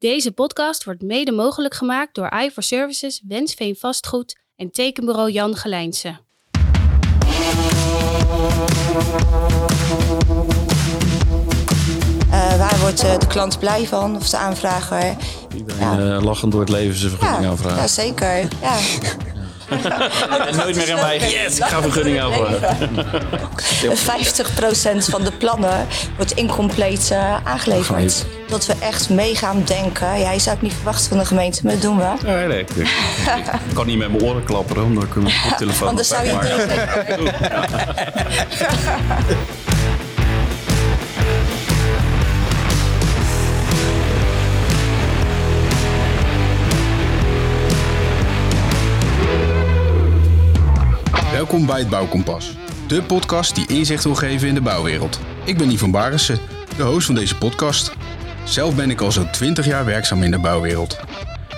Deze podcast wordt mede mogelijk gemaakt door i Services, Wensveen Vastgoed en tekenbureau Jan Gelijnse. Uh, waar wordt uh, de klant blij van of de aanvrager? Iedereen ja. uh, lachend door het leven zijn vergunning ja, aanvragen. Ja, zeker. Ja. en nooit meer in mij. Yes, ik ga vergunning aanvragen. 50% van de plannen wordt incompleet aangeleverd. Dat we echt mee gaan denken. Ja, je zou het niet verwachten van de gemeente, maar dat doen we. Nee, nee. Ik, ik kan niet met mijn oren klapperen, omdat ik mijn telefoon Anders zou je het doen. Welkom bij het Bouwkompas, de podcast die inzicht wil geven in de bouwwereld. Ik ben Yvonne Barissen, de host van deze podcast. Zelf ben ik al zo'n 20 jaar werkzaam in de bouwwereld.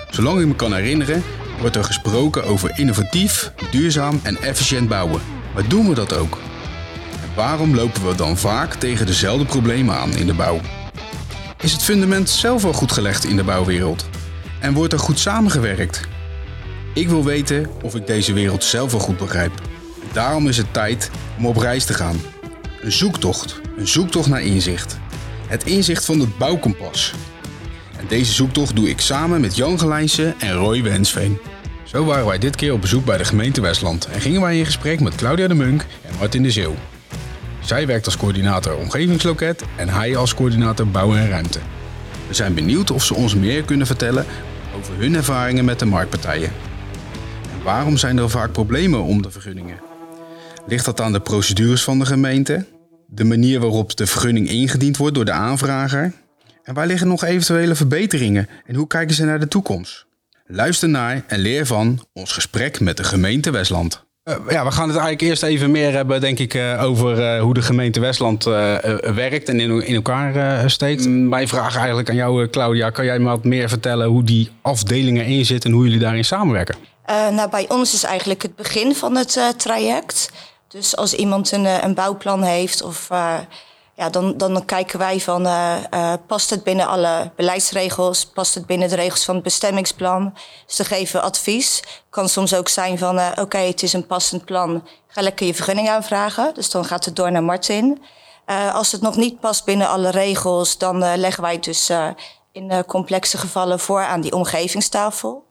Zolang ik me kan herinneren, wordt er gesproken over innovatief, duurzaam en efficiënt bouwen. Maar doen we dat ook? En waarom lopen we dan vaak tegen dezelfde problemen aan in de bouw? Is het fundament zelf wel goed gelegd in de bouwwereld? En wordt er goed samengewerkt? Ik wil weten of ik deze wereld zelf wel goed begrijp. Daarom is het tijd om op reis te gaan. Een zoektocht, een zoektocht naar inzicht. Het inzicht van het bouwkompas. En deze zoektocht doe ik samen met Jan Gelijnse en Roy Wensveen. Zo waren wij dit keer op bezoek bij de gemeente Westland en gingen wij in gesprek met Claudia de Munk en Martin de Zeeuw. Zij werkt als coördinator omgevingsloket en hij als coördinator bouw en ruimte. We zijn benieuwd of ze ons meer kunnen vertellen over hun ervaringen met de marktpartijen. En waarom zijn er vaak problemen om de vergunningen? Ligt dat aan de procedures van de gemeente? De manier waarop de vergunning ingediend wordt door de aanvrager? En waar liggen nog eventuele verbeteringen en hoe kijken ze naar de toekomst? Luister naar en leer van ons gesprek met de gemeente Westland. Uh, ja, we gaan het eigenlijk eerst even meer hebben, denk ik, uh, over uh, hoe de gemeente Westland werkt en in, in elkaar steekt. Mm. Mijn vraag eigenlijk aan jou, Claudia. Kan jij me wat meer vertellen hoe die afdelingen inzitten en hoe jullie daarin samenwerken? nou, bij ons is eigenlijk het begin van het traject. Dus als iemand een, een bouwplan heeft of ja, dan, dan kijken wij van uh, past het binnen alle beleidsregels, past het binnen de regels van het bestemmingsplan. Dus te geven advies. Kan soms ook zijn van oké, het is een passend plan, ga lekker je vergunning aanvragen. Dus dan gaat het door naar Martin. als het nog niet past binnen alle regels, dan leggen wij het dus in complexe gevallen voor aan die omgevingstafel.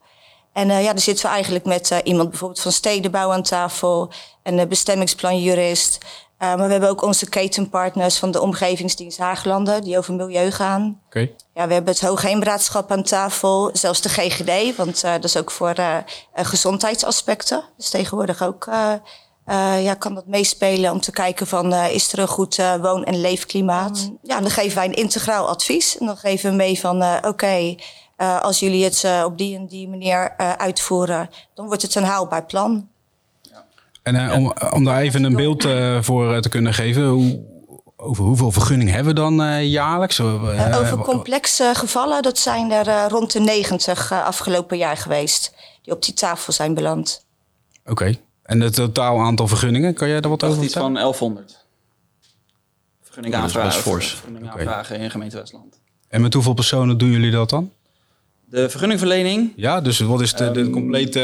En ja, dan zitten we eigenlijk met iemand bijvoorbeeld van stedenbouw aan tafel, een bestemmingsplanjurist, uh, maar we hebben ook onze ketenpartners van de Omgevingsdienst Haaglanden, die over milieu gaan. Okay. Ja, we hebben het Hoogheemraadschap aan tafel, zelfs de GGD, want uh, dat is ook voor uh, gezondheidsaspecten. Dus tegenwoordig ook ja, kan dat meespelen om te kijken van is er een goed woon- en leefklimaat. Mm. Ja, dan geven wij een integraal advies en dan geven we mee van oké, okay, als jullie het op die en die manier uitvoeren, dan wordt het een haalbaar plan. En uh, om, om daar even een beeld uh, voor te kunnen geven, hoe, over hoeveel vergunningen hebben we dan uh, jaarlijks? over complexe gevallen, dat zijn er rond de 90 afgelopen jaar geweest, die op die tafel zijn beland. Oké, okay. en het totaal aantal vergunningen, kan jij daar wat over iets van 1100. Vergunningen aanvragen, vergunningen okay. aanvragen in gemeente Westland. En met hoeveel personen doen jullie dat dan? De vergunningverlening? Ja, dus wat is de, de Ehm, complete...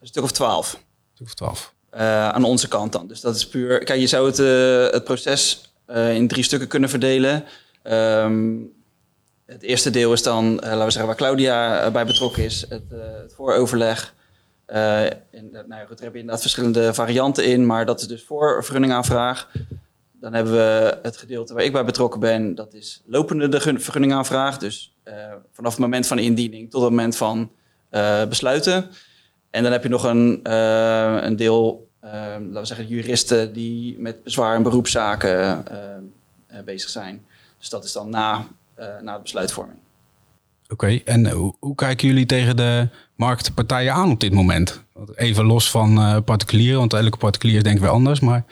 Een stuk of 12. Een stuk of 12. Uh, aan onze kant dan. Dus dat is puur. Kijk, je zou het, uh, het proces uh, in drie stukken kunnen verdelen. Um, het eerste deel is dan, laten we zeggen, waar Claudia bij betrokken is, het, het vooroverleg. in, nou ja, goed, er heb je inderdaad verschillende varianten in, maar dat is dus voor vergunningaanvraag. Dan hebben we het gedeelte waar ik bij betrokken ben, dat is lopende de vergunningaanvraag. Dus vanaf het moment van indiening tot het moment van besluiten. En dan heb je nog een, uh, een deel, laten we zeggen, juristen die met bezwaar en beroepszaken bezig zijn. Dus dat is dan na, na de besluitvorming. Oké, en hoe, hoe, kijken jullie tegen de marktpartijen aan op dit moment? Even los van particulieren, want elke particulier is denk ik weer anders, maar...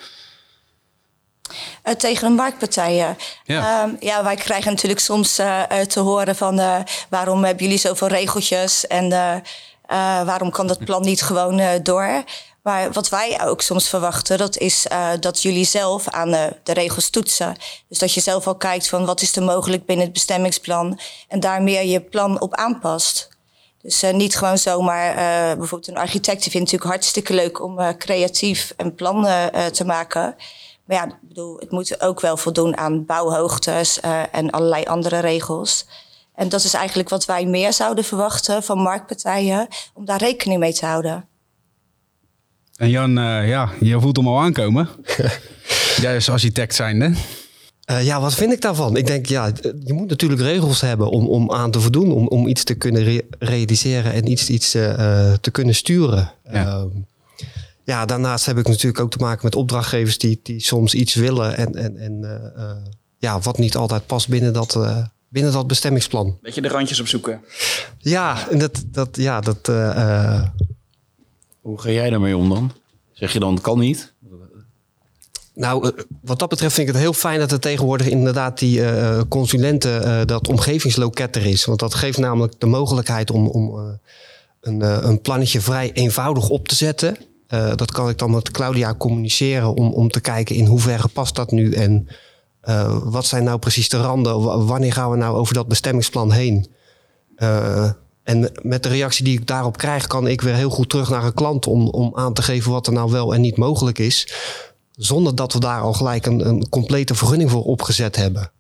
Uh, tegen de marktpartijen. Ja. Um, ja, wij krijgen natuurlijk soms uh, te horen van uh, waarom hebben jullie zoveel regeltjes en waarom kan dat plan niet gewoon door? Maar wat wij ook soms verwachten, dat is dat jullie zelf aan de, regels toetsen. Dus dat je zelf al kijkt van wat is er mogelijk binnen het bestemmingsplan en daar meer je plan op aanpast. Dus uh, niet gewoon zomaar, uh, bijvoorbeeld een architect die vindt het natuurlijk hartstikke leuk om creatief een plan te maken. Maar ja, ik bedoel, het moet ook wel voldoen aan bouwhoogtes en allerlei andere regels. En dat is eigenlijk wat wij meer zouden verwachten van marktpartijen, om daar rekening mee te houden. En Jan, uh, ja, je voelt hem al aankomen. Jij als architect zijnde. Uh, ja, wat vind ik daarvan? Ik denk, ja, je moet natuurlijk regels hebben om, om aan te voldoen, om, om iets te kunnen re realiseren en iets, iets uh, te kunnen sturen. Ja. Ehm, ja. daarnaast heb ik natuurlijk ook te maken met opdrachtgevers die, die soms iets willen en, en, en ja, wat niet altijd past binnen dat, binnen dat bestemmingsplan. Beetje de randjes opzoeken. Ja, en dat, dat, ja, dat hoe ga jij daarmee om dan? Zeg je dan, het kan niet? Nou, eh, wat dat betreft vind ik het heel fijn dat er tegenwoordig inderdaad die uh, consulenten, uh, dat omgevingsloket er is. Want dat geeft namelijk de mogelijkheid om, om uh, een, een plannetje vrij eenvoudig op te zetten. Dat kan ik dan met Claudia communiceren om, om te kijken in hoeverre past dat nu en wat zijn nou precies de randen? Wanneer gaan we nou over dat bestemmingsplan heen? En met de reactie die ik daarop krijg, kan ik weer heel goed terug naar een klant om, om aan te geven wat er nou wel en niet mogelijk is. Zonder dat we daar al gelijk een, een complete vergunning voor opgezet hebben.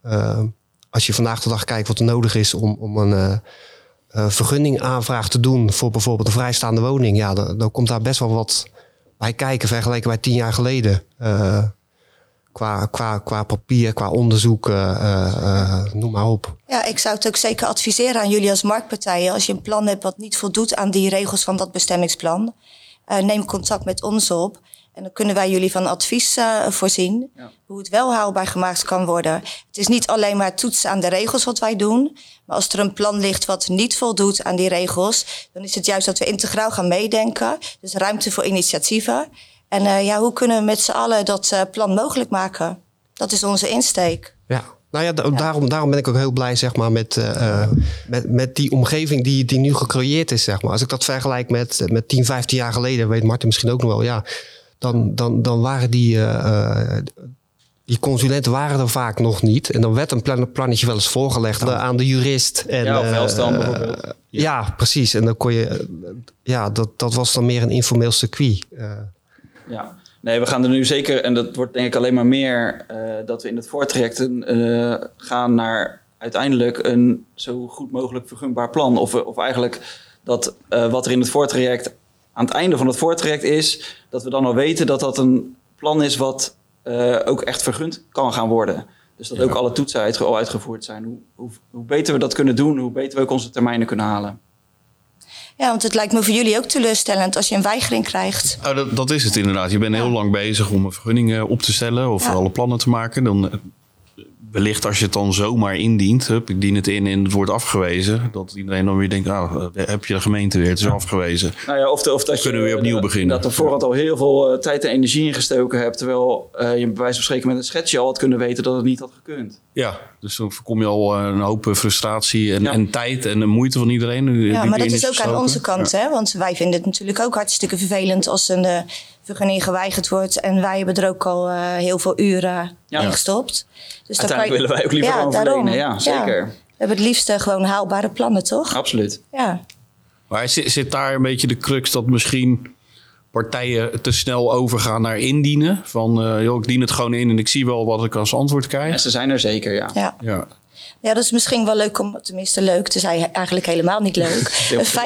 Als je vandaag de dag kijkt wat er nodig is om, om een uh, vergunningaanvraag te doen voor bijvoorbeeld een vrijstaande woning, ja, dan, dan, komt daar best wel wat bij kijken vergeleken bij tien jaar geleden qua, qua, qua papier, qua onderzoek, uh, noem maar op. Ja, ik zou het ook zeker adviseren aan jullie als marktpartijen. Als je een plan hebt wat niet voldoet aan die regels van dat bestemmingsplan, neem contact met ons op. En dan kunnen wij jullie van advies voorzien. Ja. Hoe het wel haalbaar gemaakt kan worden. Het is niet alleen maar toetsen aan de regels wat wij doen. Maar als er een plan ligt wat niet voldoet aan die regels. dan is het juist dat we integraal gaan meedenken. Dus ruimte voor initiatieven. En uh, ja, hoe kunnen we met z'n allen dat uh, plan mogelijk maken? Dat is onze insteek. Ja, nou ja, ja, Daarom, daarom ben ik ook heel blij zeg maar, met, uh, met, met die omgeving die, die nu gecreëerd is. Zeg maar. Als ik dat vergelijk met, met 10, 15 jaar geleden, weet Martin misschien ook nog wel, ja, dan, dan, dan waren die, die consulenten waren er vaak nog niet. En dan werd een plan, plannetje wel eens voorgelegd aan de jurist. En, ja, of Welstan bijvoorbeeld. Ja. ja. precies. En dan kon je, ja, dat, dat was dan meer een informeel circuit. Ja, nee, we gaan er nu zeker, en dat wordt denk ik alleen maar meer, uh, dat we in het voortraject uh, gaan naar uiteindelijk een zo goed mogelijk vergunbaar plan. Of, of eigenlijk dat uh, wat er in het voortraject aan het einde van het voortraject is, dat we dan al weten dat dat een plan is wat ook echt vergund kan gaan worden. Dus dat ook alle toetsen al uitgevoerd zijn. Hoe, hoe, hoe beter we dat kunnen doen, hoe beter we ook onze termijnen kunnen halen. Ja, want het lijkt me voor jullie ook teleurstellend als je een weigering krijgt. Oh, dat, dat is het inderdaad. Je bent heel lang bezig om een vergunning op te stellen of alle plannen te maken. Dan wellicht als je het dan zomaar indient, hup, ik dien het in en het wordt afgewezen, dat iedereen dan weer denkt, ah, heb je de gemeente weer, het is afgewezen. Nou ja, of, de, of dat Kunnen we weer opnieuw beginnen. Dat er voorhand al heel veel uh, tijd en energie in gestoken hebt, terwijl uh, je bij wijze van spreken met een schetsje al had kunnen weten dat het niet had gekund. Ja, dus dan voorkom je al een hoop frustratie en, ja. en tijd en de moeite van iedereen. Ja, maar dat is ook aan onze kant, ja. hè? want wij vinden het natuurlijk ook hartstikke vervelend als een uh, vergunning geweigerd wordt en wij hebben er ook al heel veel uren ja. in gestopt. Dus Uiteindelijk willen wij ook liever ja, gewoon daarom. Ja, zeker. We hebben het liefst gewoon haalbare plannen, toch? Absoluut. Ja. Maar zit, zit daar een beetje de crux dat misschien partijen te snel overgaan naar indienen? Van, uh, joh, ik dien het gewoon in en ik zie wel wat ik als antwoord krijg. En ze zijn er zeker, ja. Ja. ja. Ja, dat is misschien wel leuk om, tenminste leuk, te zijn eigenlijk helemaal niet leuk.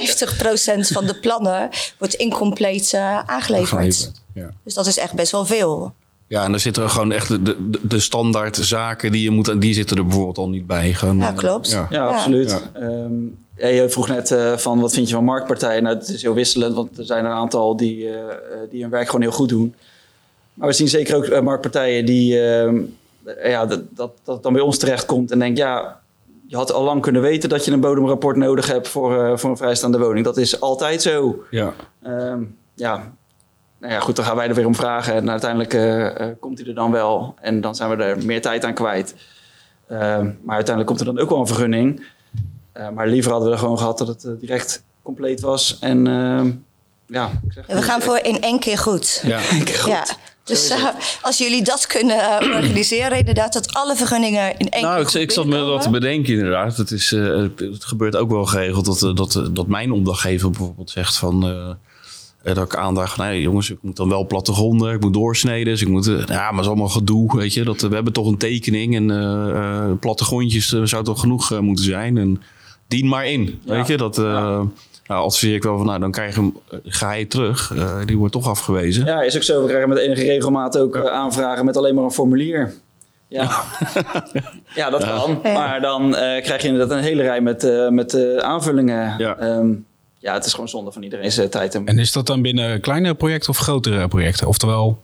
50% van de plannen wordt incompleet uh, aangeleverd. ja. Dus dat is echt best wel veel. Ja, en dan zitten er gewoon echt de, de, de standaard zaken die je moet, die zitten er bijvoorbeeld al niet bij. Gewoon, ja, klopt. Ja, ja absoluut. Ja. Um, je vroeg net uh, van wat vind je van marktpartijen? Nou, het is heel wisselend, want er zijn een aantal die, uh, die hun werk gewoon heel goed doen. Maar we zien zeker ook uh, marktpartijen die, uh, ja, dat, dat, dat dan bij ons terechtkomt en denkt, ja, je had al lang kunnen weten dat je een bodemrapport nodig hebt voor, voor een vrijstaande woning. Dat is altijd zo. Ja. Um, ja, nou ja, goed, dan gaan wij er weer om vragen. En uiteindelijk uh, uh, komt hij er dan wel. En dan zijn we er meer tijd aan kwijt. Uh, maar uiteindelijk komt er dan ook wel een vergunning. maar liever hadden we er gewoon gehad dat het direct compleet was. En ja, ik zeg, We gaan voor in één keer goed. Ja. Ja. Dus eh, als jullie dat kunnen eh, organiseren, inderdaad, dat alle vergunningen in één Nou, keer ik, ik zat me wat te bedenken inderdaad. Het, is, eh, het gebeurt ook wel geregeld dat, dat, dat mijn opdrachtgever bijvoorbeeld zegt van... eh, dat ik aandraag van, nee jongens, ik moet dan wel plattegronden, ik moet doorsneden. Dus ik moet, ja, maar het is allemaal gedoe, weet je. Dat, we hebben toch een tekening en plattegrondjes zou toch genoeg moeten zijn. En dien maar in, weet je. Dat nou, adviseer ik wel van, nou dan krijg je hem, eh, ga je terug. Eh, die wordt toch afgewezen. Ja, is ook zo. We krijgen met enige regelmaat ook eh, aanvragen met alleen maar een formulier. Ja, ja dat kan. Maar dan eh, krijg je inderdaad een hele rij met, eh, met eh, aanvullingen. Ja. Ehm, ja, het is gewoon zonde van iedereen zijn tijd. En En is dat dan binnen kleinere projecten of grotere projecten? Oftewel,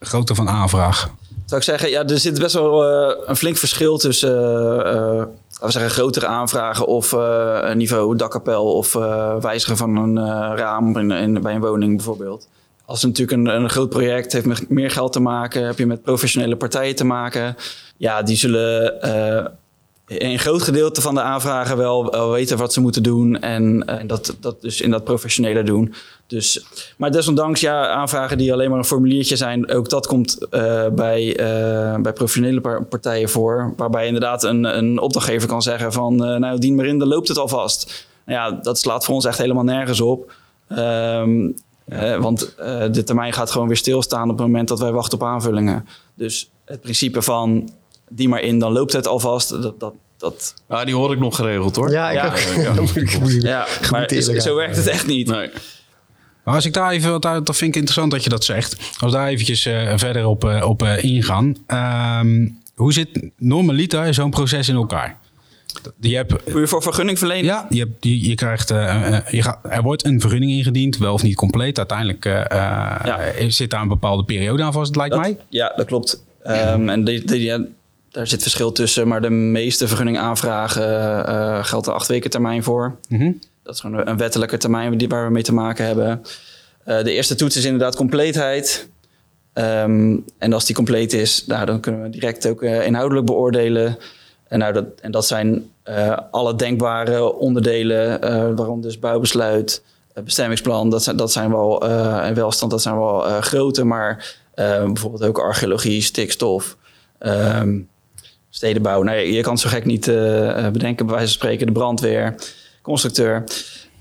grootte van aanvraag. Zou ik zeggen, ja, er zit best wel eh, een flink verschil tussen, eh, eh, we zeggen, grotere aanvragen of eh, een niveau dakkapel of eh, wijzigen van een eh, raam in, in, bij een woning bijvoorbeeld. Als het natuurlijk een, een groot project heeft met meer geld te maken, heb je met professionele partijen te maken. Ja, die zullen in een groot gedeelte van de aanvragen wel, weten wat ze moeten doen en, en dat, dat dus in dat professionele doen. Dus, maar desondanks, ja, aanvragen die alleen maar een formuliertje zijn, ook dat komt eh, bij, eh, bij professionele par- partijen voor. Waarbij inderdaad een, een opdrachtgever kan zeggen van, eh, nou, dien maar in, dan loopt het alvast. Nou ja, dat slaat voor ons echt helemaal nergens op. Ehm, eh, want eh, de termijn gaat gewoon weer stilstaan op het moment dat wij wachten op aanvullingen. Dus het principe van, die maar in, dan loopt het alvast, dat, dat, dat Ja, die hoor ik nog geregeld hoor. Ja, ik Ja, ook. ja. Dan moet ik- moet ik- ja, maar zo werkt het echt niet. Nee. Maar als ik daar even, wat uit- dat vind ik interessant dat je dat zegt. Als we daar eventjes eh, verder op, eh, op eh, ingaan. Ehm, hoe zit normaliter zo'n proces in elkaar? Je hebt, Puur voor vergunningverlening? ja, je, hebt, je, je krijgt, je gaat, er wordt een vergunning ingediend, wel of niet compleet. Uiteindelijk zit daar een bepaalde periode aan vast, lijkt Dat- mij. Ja, dat klopt. Ehm, en die, die- ja, daar zit verschil tussen, maar de meeste vergunningaanvragen geldt er acht weken termijn voor. Mhm. Dat is gewoon een- wettelijke termijn waar we mee te maken hebben. Eh, de eerste toets is inderdaad compleetheid. Ehm, en als die compleet is, nou, dan kunnen we direct ook eh, inhoudelijk beoordelen. En, nou, dat, en dat zijn eh, alle denkbare onderdelen, waarom dus bouwbesluit, bestemmingsplan, dat zijn, dat zijn wel, en welstand, dat zijn wel grote, maar bijvoorbeeld ook archeologie, stikstof, ehm, stedenbouw. Nee, je kan het zo gek niet bedenken, bij wijze van spreken, de brandweer, constructeur.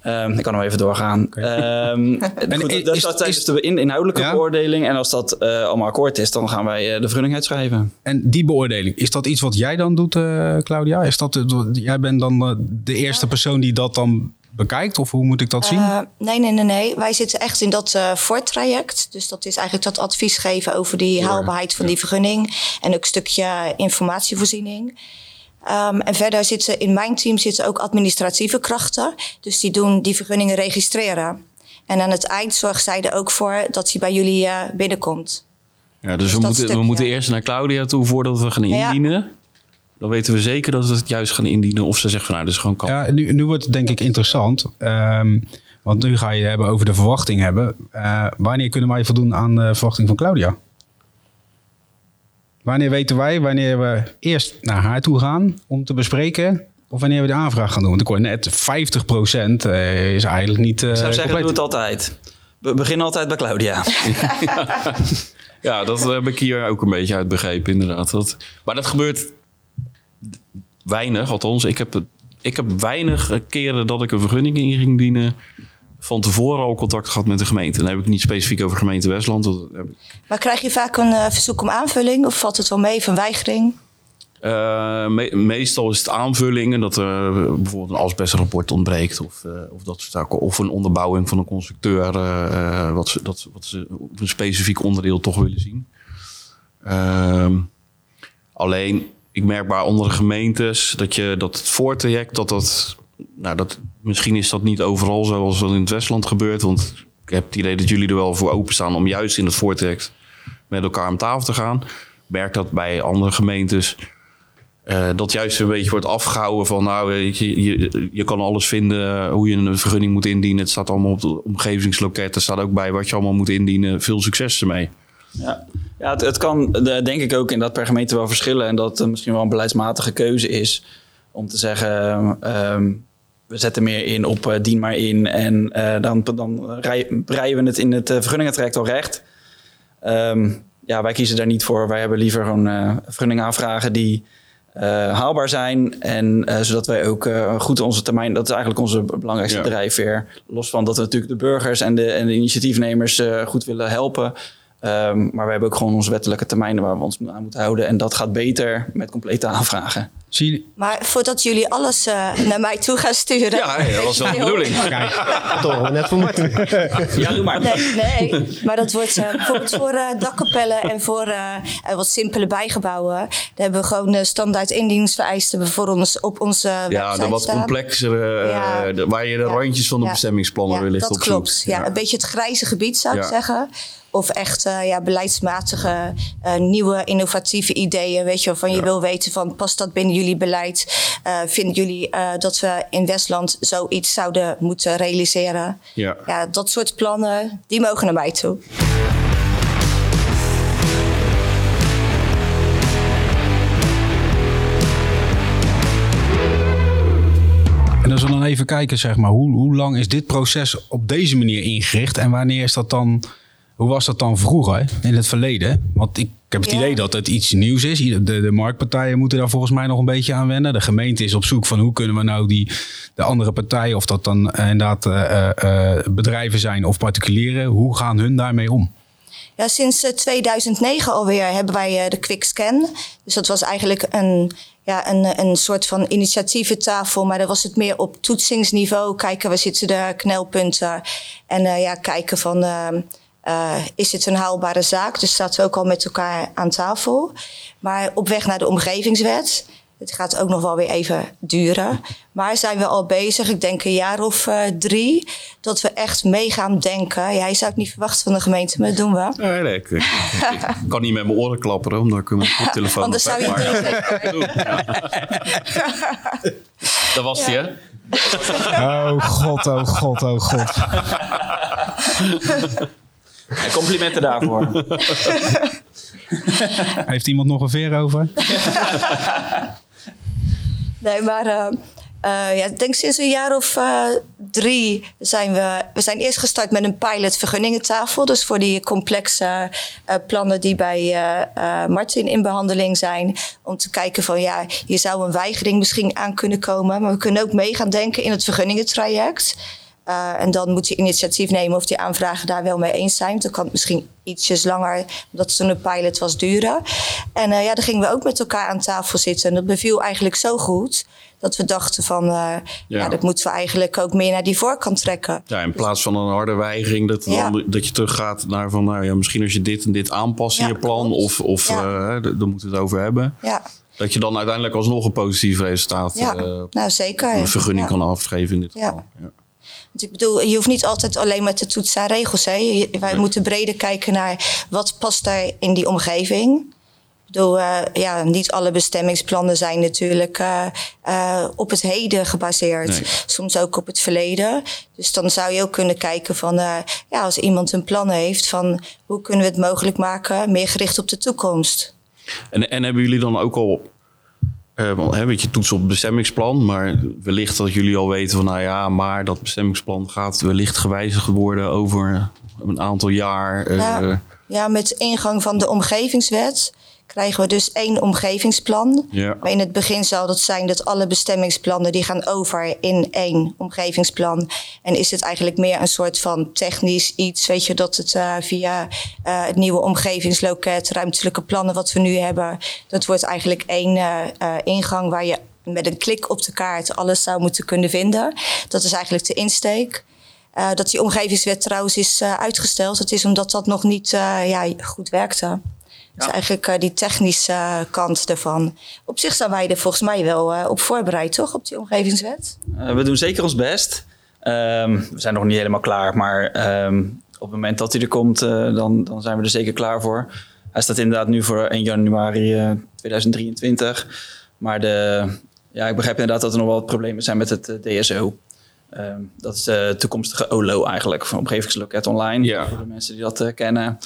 Ehm, ik kan nog even doorgaan. Ehm, goed, is- dat, is- dat is- de in- inhoudelijke Ja. beoordeling. En als dat eh, allemaal akkoord is, dan gaan wij eh, de vergunning uitschrijven. En die beoordeling, is dat iets wat jij dan doet, eh, Claudia? Is dat, jij bent dan de eerste persoon die dat dan bekijkt? Of hoe moet ik dat zien? Eh, nee, nee, nee, nee. Wij zitten echt in dat eh voortraject. Dus dat is eigenlijk dat advies geven over die haalbaarheid van die vergunning. En ook een stukje informatievoorziening. Ehm, en verder zitten in mijn team zitten ook administratieve krachten. Dus die doen die vergunningen registreren. En aan het eind zorgt zij er ook voor dat hij bij jullie eh, binnenkomt. Ja, dus we, dat moeten, we moeten eerst naar Claudia toe voordat we gaan Ja. indienen. Dan weten we zeker dat we het juist gaan indienen. Of ze zegt van nou, dit is gewoon kan. Ja, nu, nu wordt het denk ik interessant. Ehm, want nu ga je hebben over de verwachting hebben. Eh, wanneer kunnen wij voldoen aan de verwachting van Claudia? Wanneer weten wij wanneer we eerst naar haar toe gaan om te bespreken? Of wanneer we de aanvraag gaan doen? Want ik hoor net 50% eh, is eigenlijk niet eh Ik zou zeggen, compleet. doe het altijd. We beginnen altijd bij Claudia. Ja, dat heb ik hier ook een beetje uit begrepen, inderdaad. Dat, maar dat gebeurt weinig, althans. Ik heb, het- ik heb weinig keren dat ik een vergunning in ging dienen... van tevoren al contact gehad met de gemeente. Dan heb ik niet specifiek over gemeente Westland. Dat heb ik, Maar krijg je vaak een eh, verzoek om aanvulling? Of valt het wel mee van weigering? eh, me- meestal is het aanvullingen dat er bijvoorbeeld een asbestrapport ontbreekt... Of, eh, of dat soort zaken. Of een onderbouwing van een constructeur... eh, eh, wat, ze, dat, wat ze op een specifiek onderdeel toch willen zien. Ehm, alleen, ik merk bij andere gemeentes dat je dat het voortraject, dat dat, nou dat, misschien is dat niet overal zoals dat in het Westland gebeurt, want ik heb het idee dat jullie er wel voor openstaan om juist in het voortraject met elkaar aan tafel te gaan. Ik merk dat bij andere gemeentes eh, dat juist een beetje wordt afgehouden van nou, weet je, je, je kan alles vinden hoe je een vergunning moet indienen. Het staat allemaal op de omgevingsloket. Er staat ook bij wat je allemaal moet indienen. Veel succes ermee. Ja, ja het, het kan eh, denk ik ook in dat per gemeente wel verschillen. En dat het misschien wel een beleidsmatige keuze is om te zeggen... ehm, we zetten meer in op uh, dien maar in. En dan, dan breien we het in het vergunningentraject al recht. Um, ja, wij kiezen daar niet voor. Wij hebben liever gewoon vergunningen aanvragen die haalbaar zijn. En zodat wij ook goed onze termijn, dat is eigenlijk onze belangrijkste ja. drijfveer. Los van dat we natuurlijk de burgers en de, en de initiatiefnemers goed willen helpen. Um, maar we hebben ook gewoon onze wettelijke termijnen waar we ons aan moeten houden. En dat gaat beter met complete aanvragen. Zie Maar voordat jullie alles uh, naar mij toe gaan sturen. Ja, dat was wel de bedoeling. Kijk, toch net voor moeten. Ja, doe maar. Nee, nee maar dat wordt uh, bijvoorbeeld voor uh, dakkapellen en voor wat simpele bijgebouwen. Daar hebben we gewoon standaard indieningsvereisten voor ons op onze Ja, de wat complexere, ja. de, waar je de randjes van de ja. bestemmingsplannen ja, wellicht op zoekt. Dat klopt. Ja, een beetje het grijze gebied zou ik zeggen. Of echt uh, ja, beleidsmatige uh, nieuwe innovatieve ideeën. Weet je, waarvan je wil weten van past dat binnen jullie beleid? Uh, vinden jullie dat we in Westland zoiets zouden moeten realiseren? Ja. ja, dat soort plannen, die mogen naar mij toe. En als we dan even kijken, zeg maar, hoe, hoe lang is dit proces op deze manier ingericht en wanneer is dat dan hoe was dat dan vroeger, in het verleden? Want ik, heb het idee dat het iets nieuws is. De, de, marktpartijen moeten daar volgens mij nog een beetje aan wennen. De gemeente is op zoek van hoe kunnen we nou die, de andere partijen, of dat dan uh, inderdaad uh, uh, bedrijven zijn of particulieren, hoe gaan hun daarmee om? Ja, sinds 2009 alweer hebben wij de QuickScan. Dus dat was eigenlijk een, ja, een, een soort van initiatieventafel, maar dan was het meer op toetsingsniveau. Kijken, waar zitten de knelpunten? En ja, kijken van uh, is het een haalbare zaak? Dus zaten we ook al met elkaar aan tafel. Maar op weg naar de omgevingswet. Het gaat ook nog wel weer even duren. Maar zijn we al bezig, ik denk een jaar of uh, drie, dat we echt mee gaan denken. Jij zou het niet verwachten van de gemeente, maar dat doen we. Nee, nee ik, ik, ik, kan niet met mijn oren klapperen, omdat ik mijn telefoon Anders zou je het doen. Dat was die, hè? Oh god, oh god, oh god. En complimenten daarvoor. Heeft iemand nog een veer over? nee, maar uh, uh, ja, ik denk sinds een jaar of uh, drie zijn we... We zijn eerst gestart met een pilot vergunningentafel. Dus voor die complexe plannen die bij Martin in behandeling zijn. Om te kijken van ja, hier zou een weigering misschien aan kunnen komen. Maar we kunnen ook mee gaan denken in het vergunningentraject. Uh, en dan moet je initiatief nemen of die aanvragen daar wel mee eens zijn. Dan kan het misschien ietsjes langer, omdat zo'n pilot was, duren. En uh, ja, dan gingen we ook met elkaar aan tafel zitten. En dat beviel eigenlijk zo goed dat we dachten van, uh, ja. ja. dat moeten we eigenlijk ook meer naar die voorkant trekken. Ja, in plaats van een harde weigering, dat, ja. dan, dat je teruggaat naar van, nou ja, misschien als je dit en dit aanpast in je plan, klopt. of, of daar moeten we het over hebben. Ja. Dat je dan uiteindelijk alsnog een positief resultaat ja. nou, zeker. een vergunning kan afgeven in dit geval. Ja. Want ik bedoel, je hoeft niet altijd alleen met de toetsen aan regels. Hè. Wij moeten breder kijken naar wat past daar in die omgeving. Ik bedoel, uh, ja, niet alle bestemmingsplannen zijn natuurlijk uh, uh, op het heden gebaseerd. Nee. Soms ook op het verleden. Dus dan zou je ook kunnen kijken van, ja, als iemand een plan heeft, van hoe kunnen we het mogelijk maken, meer gericht op de toekomst. En, en hebben jullie dan ook al uh, hè, weet je, toetsen op het bestemmingsplan. Maar wellicht dat jullie al weten van, nou ja, maar dat bestemmingsplan gaat wellicht gewijzigd worden over een aantal jaar. Ja, uh, ja met ingang van de omgevingswet krijgen we dus één omgevingsplan. Ja. Maar in het begin zal dat zijn dat alle bestemmingsplannen die gaan over in één omgevingsplan. En is het eigenlijk meer een soort van technisch iets, weet je, dat het uh, via uh, het nieuwe omgevingsloket, ruimtelijke plannen wat we nu hebben, dat wordt eigenlijk één uh, ingang waar je met een klik op de kaart alles zou moeten kunnen vinden. Dat is eigenlijk de insteek. Uh, dat die omgevingswet trouwens is uh, uitgesteld. Dat is omdat dat nog niet uh, ja, goed werkte. Dus ja. eigenlijk uh, die technische kant ervan. Op zich zijn wij er volgens mij wel uh, op voorbereid, toch? Op die omgevingswet? we doen zeker ons best. Um, we zijn nog niet helemaal klaar, maar um, op het moment dat hij er komt, dan, dan zijn we er zeker klaar voor. Hij staat inderdaad nu voor 1 januari 2023. Maar de, ja, ik begrijp inderdaad dat er nog wel wat problemen zijn met het DSO. Um, dat is de toekomstige OLO eigenlijk, van Omgevingsloket Online. Ja. Voor de mensen die dat kennen.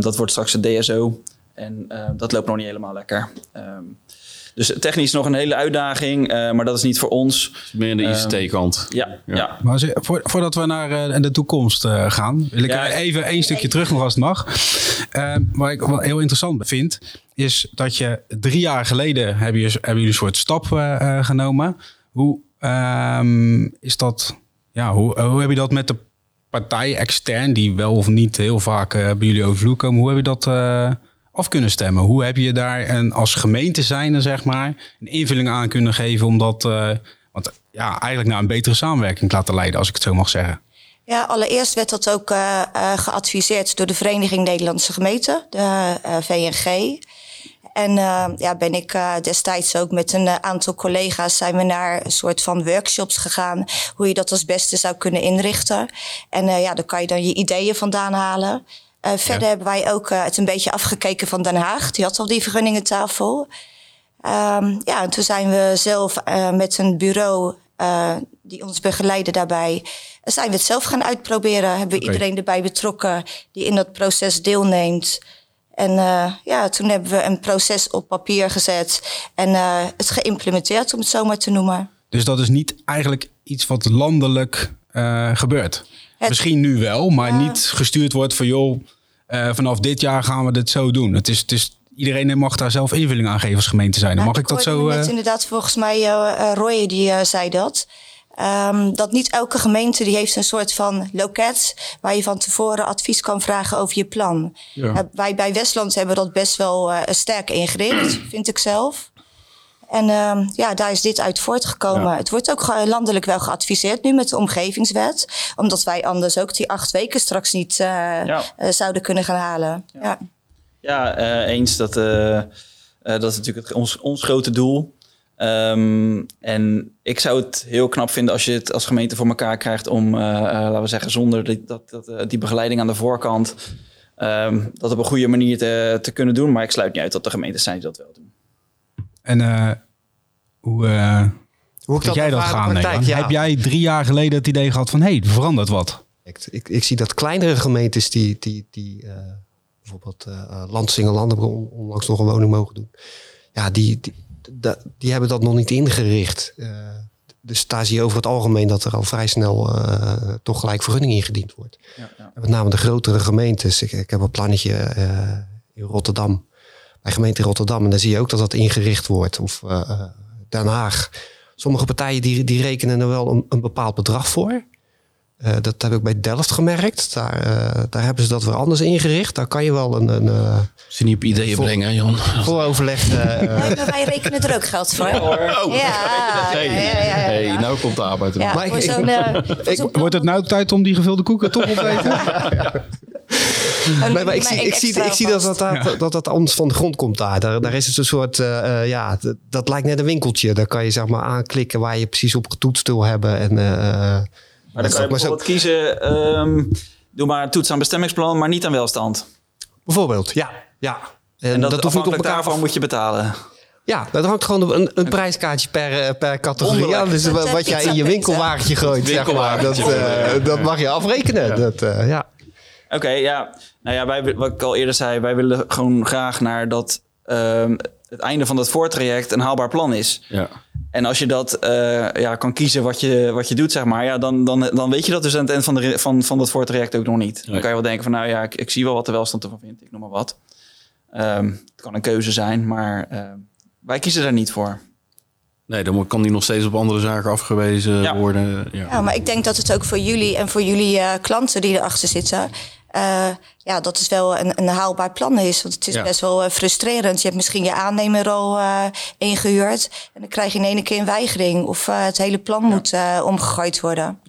dat wordt straks het DSO. En uh, dat loopt nog niet helemaal lekker. Um, Dus technisch nog een hele uitdaging, eh, maar dat is niet voor ons. Meer aan de ICT-kant. Ja, ja. Ja. Maar als voor, voordat we naar eh, de toekomst eh, gaan, wil ik Ja. eh, even één stukje terug nog als het mag. Eh, wat ik wel heel interessant vind, is dat je drie jaar geleden hebben, jullie een soort stap eh, eh, genomen. Hoe ehm, is dat? Ja, hoe, hoe heb je dat met de partij extern, die wel of niet heel vaak eh, bij jullie over komen, hoe heb je dat eh, af kunnen stemmen? Hoe heb je daar een, als gemeente zijnde, zeg maar, een invulling aan kunnen geven om dat, eh, want ja, eigenlijk naar een betere samenwerking te laten leiden, als ik het zo mag zeggen? Ja, allereerst werd dat ook eh, eh, geadviseerd door de Vereniging Nederlandse Gemeenten, de VNG. En eh, ja, ben ik destijds ook met een aantal collega's zijn we naar een soort van workshops gegaan. Hoe je dat als beste zou kunnen inrichten. En ja, daar kan je dan je ideeën vandaan halen. Eh, verder hebben wij ook eh, het een beetje afgekeken van Den Haag. Die had al die vergunningentafel. Ehm, ja, en toen zijn we zelf eh, met een bureau die ons begeleidde daarbij, zijn we het zelf gaan uitproberen. Hebben we iedereen erbij betrokken die in dat proces deelneemt. En ja, toen hebben we een proces op papier gezet en het geïmplementeerd, om het zo maar te noemen. Dus dat is niet eigenlijk iets wat landelijk gebeurt. Het- Misschien nu wel, maar niet gestuurd wordt van joh, eh, vanaf dit jaar gaan we dit zo doen. Het is, het is, iedereen mag daar zelf invulling aan geven als gemeente zijn. Nou, mag ik dat zo? Net eh, inderdaad, volgens mij, eh, eh, Roy die zei dat. Ehm, dat niet elke gemeente die heeft een soort van loket waar je van tevoren advies kan vragen over je plan. Ja. Wij bij Westland hebben dat best wel eh, sterk ingericht, vind ik zelf. En ehm, ja, daar is dit uit voortgekomen. Ja. Het wordt ook landelijk wel geadviseerd nu met de omgevingswet. Omdat wij anders ook die acht weken straks niet eh, Ja. eh, zouden kunnen gaan halen. Ja. Ja, eh, eens. Dat, dat is natuurlijk het, ons, ons grote doel. Ehm, en ik zou het heel knap vinden als je het als gemeente voor elkaar krijgt om, laten we zeggen, zonder die, dat, dat, die begeleiding aan de voorkant, ehm, dat op een goede manier te, te kunnen doen. Maar ik sluit niet uit dat er gemeentes zijn die dat wel doen. En eh, hoe, eh Hoe jij dat gaan? praktijk, ja. Heb jij drie jaar geleden het idee gehad van hé, hey, er verandert wat? Ik, ik, ik zie dat kleinere gemeentes die, die, die eh, bijvoorbeeld uh, Landsingel hebben on- onlangs nog een woning mogen doen. Ja, die, die, die hebben dat nog niet ingericht. Eh, dus daar zie je over het algemeen dat er al vrij snel eh, toch gelijk vergunning ingediend wordt. Ja, ja. Met name de grotere gemeentes. Ik, ik heb een plannetje eh, in Rotterdam. Bij gemeente Rotterdam. En dan zie je ook dat dat ingericht wordt. Of eh, eh, Den Haag. Sommige partijen die, die rekenen er wel een, een bepaald bedrag voor. Eh, dat heb ik bij Delft gemerkt. Daar, eh, daar hebben ze dat weer anders ingericht. Daar kan je wel een, een eh, Ze niet op ideeën brengen, Jan. vooroverleg. eh, eh, Nee, maar wij rekenen er ook geld voor. Ja, Oh, ja, ja, ja, ja, ja. Hey, nou komt de arbeid er. Ja, Maar ik- voor ik- voor Wordt het nou tijd om die gevulde koeken toch op te eten? Nee, maar ik zie, ik zie, ik zie dat, dat, dat, dat dat anders van de grond komt daar. Daar, daar is het een soort, eh, eh, ja, dat, dat lijkt net een winkeltje. Daar kan je zeg maar aanklikken waar je precies op getoetst wil hebben. En, eh, eh, Maar dan kan je zo- bijvoorbeeld kiezen, ehm, doe maar toets aan bestemmingsplan, maar niet aan welstand. bijvoorbeeld, ja. ja. En, En dat, dat hoeft niet op elkaar daarvan moet je betalen. Ja, dat hangt gewoon een, een prijskaartje per, per categorie aan. Dus wat jij in je winkelwagentje gooit, zeg maar. Dat, Winkelwagentje. eh, dat mag je afrekenen. Dat, eh, ja. Oké, ja. Nou ja, wij, wat ik al eerder zei, wij willen gewoon graag naar dat ehm, het einde van dat voortraject een haalbaar plan is. Ja. En als je dat eh, ja, kan kiezen wat je, wat je doet, zeg maar, ja, dan, dan, dan weet je dat dus aan het eind van, de, van, van dat voortraject ook nog niet. Dan kan je wel denken van, nou ja, ik, ik zie wel wat de welstand ervan vindt, ik noem maar wat. Ehm, het kan een keuze zijn, maar ehm, wij kiezen daar niet voor. Nee, dan kan die nog steeds op andere zaken afgewezen Ja. worden. Ja. Ja, maar ik denk dat het ook voor jullie en voor jullie eh, klanten die erachter zitten... eh, ja, dat het wel een, een haalbaar plan is. Want het is Ja. best wel eh, frustrerend. Je hebt misschien je aannemer al eh, ingehuurd... en dan krijg je in één keer een weigering... of het hele plan moet omgegooid worden.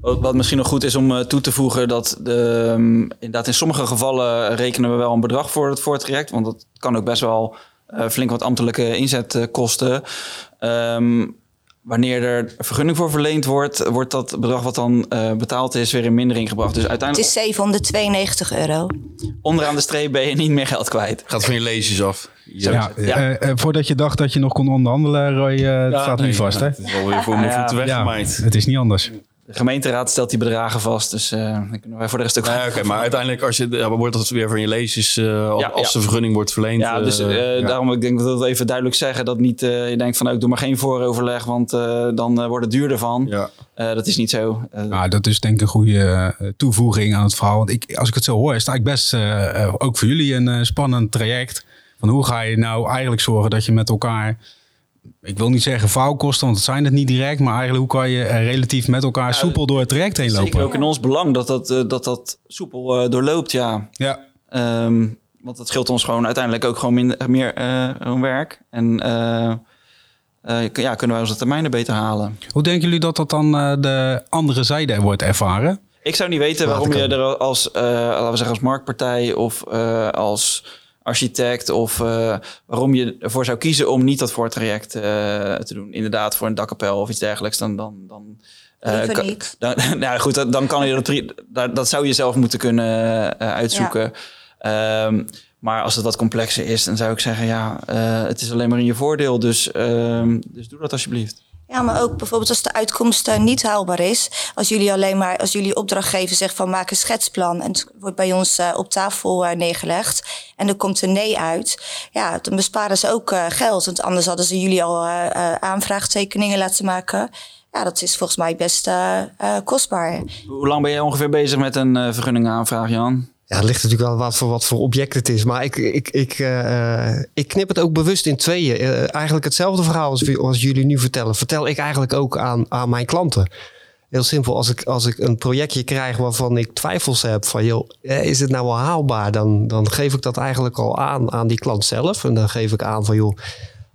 Wat, wat misschien nog goed is om toe te voegen, dat de, ehm, inderdaad in sommige gevallen rekenen we wel een bedrag voor het voortraject. Want dat kan ook best wel flink wat ambtelijke inzet kosten. Ehm, wanneer er vergunning voor verleend wordt, wordt dat bedrag wat dan eh, betaald is weer in mindering gebracht. Dus Het uiteindelijk is 792 euro. onderaan de streep ben je niet meer geld kwijt. Gaat van je leesjes af. Ja, Ja. eh, eh, voordat je dacht dat je nog kon onderhandelen, Roy, eh, het Ja, staat nee, nu vast, hè? Het is alweer voor mijn Ja. voeten Ja, weggemaaid. het is niet anders. De gemeenteraad stelt die bedragen vast. Dus uh, dan kunnen wij voor de rest ook... Nee, Oké, maar uiteindelijk als je, ja, wordt dat weer van je leesjes uh, Ja, als ja. de vergunning wordt verleend. Ja, dus eh, eh, ja. daarom ik denk dat we even duidelijk zeggen dat niet eh, je denkt van nou, ik doe maar geen vooroverleg, want eh, dan eh, wordt het duurder van. Ja. Eh, dat is niet zo. Eh, Nou, dat is denk ik een goede eh, toevoeging aan het verhaal. Want ik, als ik het zo hoor, is het eigenlijk best eh, eh, ook voor jullie een eh, spannend traject. Van hoe ga je nou eigenlijk zorgen dat je met elkaar, ik wil niet zeggen faalkosten, want dat zijn het niet direct, maar eigenlijk hoe kan je relatief met elkaar soepel door het traject heen Zeker lopen? ook in ons belang dat dat, eh, dat, dat soepel eh, doorloopt, ja. Ja. Ehm, want dat scheelt ons gewoon uiteindelijk ook gewoon minder, meer gewoon werk. En ja, kunnen wij onze termijnen beter halen. Hoe denken jullie dat dat dan de andere zijde wordt ervaren? Ik zou niet weten waarom je er als, laten we zeggen, als marktpartij of als architect of eh, waarom je ervoor zou kiezen om niet dat voortraject eh te doen. Inderdaad, voor een dakkapel of iets dergelijks. Dan, dan, dan, niet. Dan, nou goed, dan kan je dat, dat, dat zou je zelf moeten kunnen uitzoeken. Ehm, maar als het wat complexer is, dan zou ik zeggen, ja, het is alleen maar in je voordeel. Dus, ehm, dus doe dat alsjeblieft. Ja, maar ook bijvoorbeeld als de uitkomst eh, niet haalbaar is. Als jullie alleen maar, als jullie opdrachtgever zegt van maak een schetsplan. En het wordt bij ons eh, op tafel eh, neergelegd. En er komt een nee uit. Ja, dan besparen ze ook geld. Want anders hadden ze jullie al aanvraagtekeningen laten maken. Ja, dat is volgens mij best kostbaar. Hoe lang ben jij ongeveer bezig met een vergunningaanvraag, Jan? Ja, het ligt natuurlijk wel wat voor, wat voor object het is. Maar ik, ik, ik, eh, eh, ik knip het ook bewust in tweeën. Eh, eigenlijk hetzelfde verhaal als, als jullie nu vertellen. Vertel ik eigenlijk ook aan, aan mijn klanten. Heel simpel, als ik, als ik een projectje krijg waarvan ik twijfels heb van... joh, is het nou wel haalbaar? Dan, dan geef ik dat eigenlijk al aan aan die klant zelf. En dan geef ik aan van joh,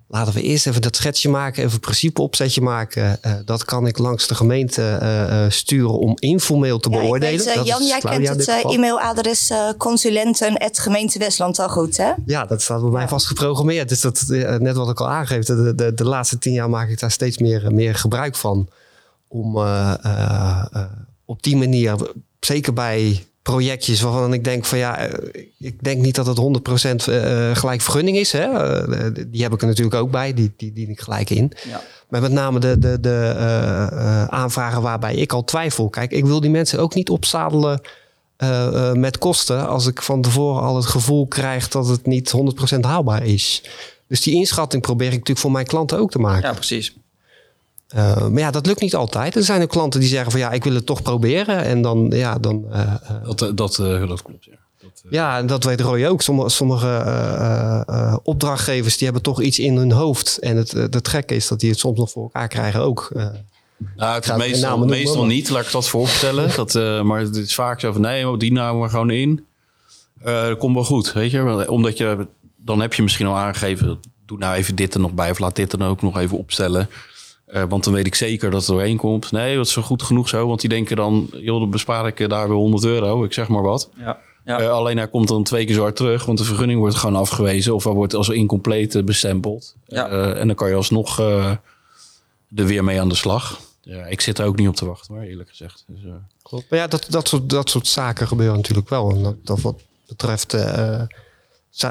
laten we eerst even dat schetsje maken... even een principeopzetje maken. Eh, dat kan ik langs de gemeente eh, eh, sturen om informeel te Ja, beoordelen. weet, eh, Jan, jij Claudia kent het eh, e-mailadres eh consulenten.gemeente Westland al goed, hè? Ja, dat staat bij mij vast geprogrammeerd. Dus dat, eh, net wat ik al aangeef, de, de, de laatste tien jaar maak ik daar steeds meer, meer gebruik van. Om eh, eh, eh, op die manier, zeker bij projectjes waarvan ik denk van ja, eh, ik denk niet dat het 100% eh, gelijk vergunning is. Hè? Eh, die heb ik er natuurlijk ook bij, die, die dien ik gelijk in. Ja. Maar met name de, de, de eh, eh, aanvragen waarbij ik al twijfel. Kijk, ik wil die mensen ook niet opzadelen eh, eh, met kosten. Als ik van tevoren al het gevoel krijg dat het niet 100% haalbaar is. Dus die inschatting probeer ik natuurlijk voor mijn klanten ook te maken. Ja, precies. Eh, maar ja, dat lukt niet altijd. Er zijn ook klanten die zeggen van ja, ik wil het toch proberen. En dan, ja, dan eh, eh, Dat, dat, eh, dat klopt, ja. Dat, ja, en dat weet Roy ook. Sommige, sommige eh, eh, eh, opdrachtgevers die hebben toch iets in hun hoofd. En het, het, het gekke is dat die het soms nog voor elkaar krijgen ook. Eh, Nou, het is meestal, noemen, meestal maar- niet, laat ik dat voorstellen. dat, eh, maar het is vaak zo van, nee, die nou maar gewoon in. Eh dat komt wel goed, weet je. Omdat je, dan heb je misschien al aangegeven, doe nou even dit er nog bij. Of laat dit dan ook nog even opstellen. Eh, want dan weet ik zeker dat het doorheen komt. Nee, dat is zo goed genoeg zo. Want die denken dan, joh, dan bespaar ik eh, daar weer 100 euro. Ik zeg maar wat. Ja. Ja. Eh, alleen hij komt dan twee keer zo hard terug. Want de vergunning wordt gewoon afgewezen. Of hij wordt als incompleet bestempeld. Ja. Eh, en dan kan je alsnog eh, er weer mee aan de slag. Ja, ik zit er ook niet op te wachten, hoor, eerlijk gezegd. Dus, eh, Klopt. Maar ja, dat, dat, soort, dat soort zaken gebeuren natuurlijk wel. En dat, dat wat betreft eh,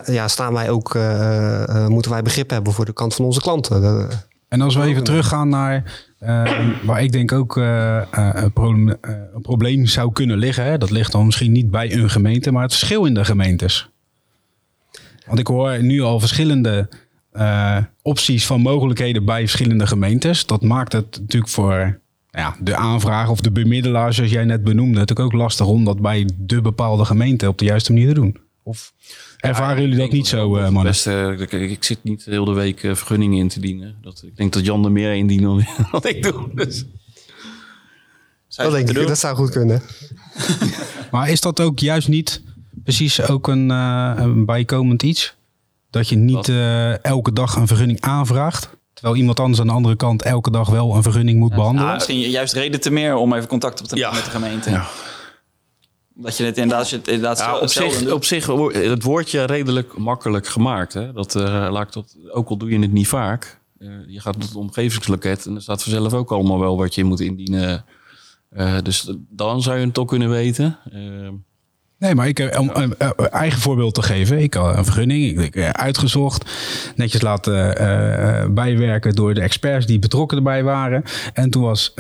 ja, staan wij ook, eh, eh, moeten wij begrip hebben voor de kant van onze klanten. En als we even teruggaan naar eh, waar ik denk ook eh, eh, een, probleem, een probleem zou kunnen liggen. Hè? Dat ligt dan misschien niet bij een gemeente, maar het verschil in de gemeentes. Want ik hoor nu al verschillende opties van mogelijkheden bij verschillende gemeentes. Dat maakt het natuurlijk voor ja, de aanvraag of de bemiddelaar, zoals jij net benoemde, natuurlijk ook lastig om dat bij de bepaalde gemeente op de juiste manier te doen. Of ervaren jullie dat niet zo, eh, mannen? Best, eh, ik, ik zit niet heel de week eh, vergunningen in te dienen. Dat, ik denk dat Jan er meer indient dan wat ik doe. Dus. Dat denk ik, dat zou goed kunnen. Maar is dat ook juist niet precies ook een, eh, een bijkomend iets? Dat je niet eh, elke dag een vergunning aanvraagt, terwijl iemand anders aan de andere kant elke dag wel een vergunning moet behandelen? Ah, misschien juist reden te meer om even contact op te nemen Ja. met de gemeente. Ja. Dat je het inderdaad, als je het inderdaad Ja, op, zich, doet. op zich het woordje redelijk makkelijk gemaakt. Hè? Dat, eh, laat ik dat, ook al doe je het niet vaak. eh, je gaat tot het omgevingsloket en er staat vanzelf ook allemaal wel wat je moet indienen. Eh, dus dan zou je het toch kunnen weten. Eh, Nee, maar ik, om een eigen voorbeeld te geven. Ik had een vergunning, ik, ik, uitgezocht. Netjes laten uh, bijwerken door de experts die betrokken erbij waren. En toen was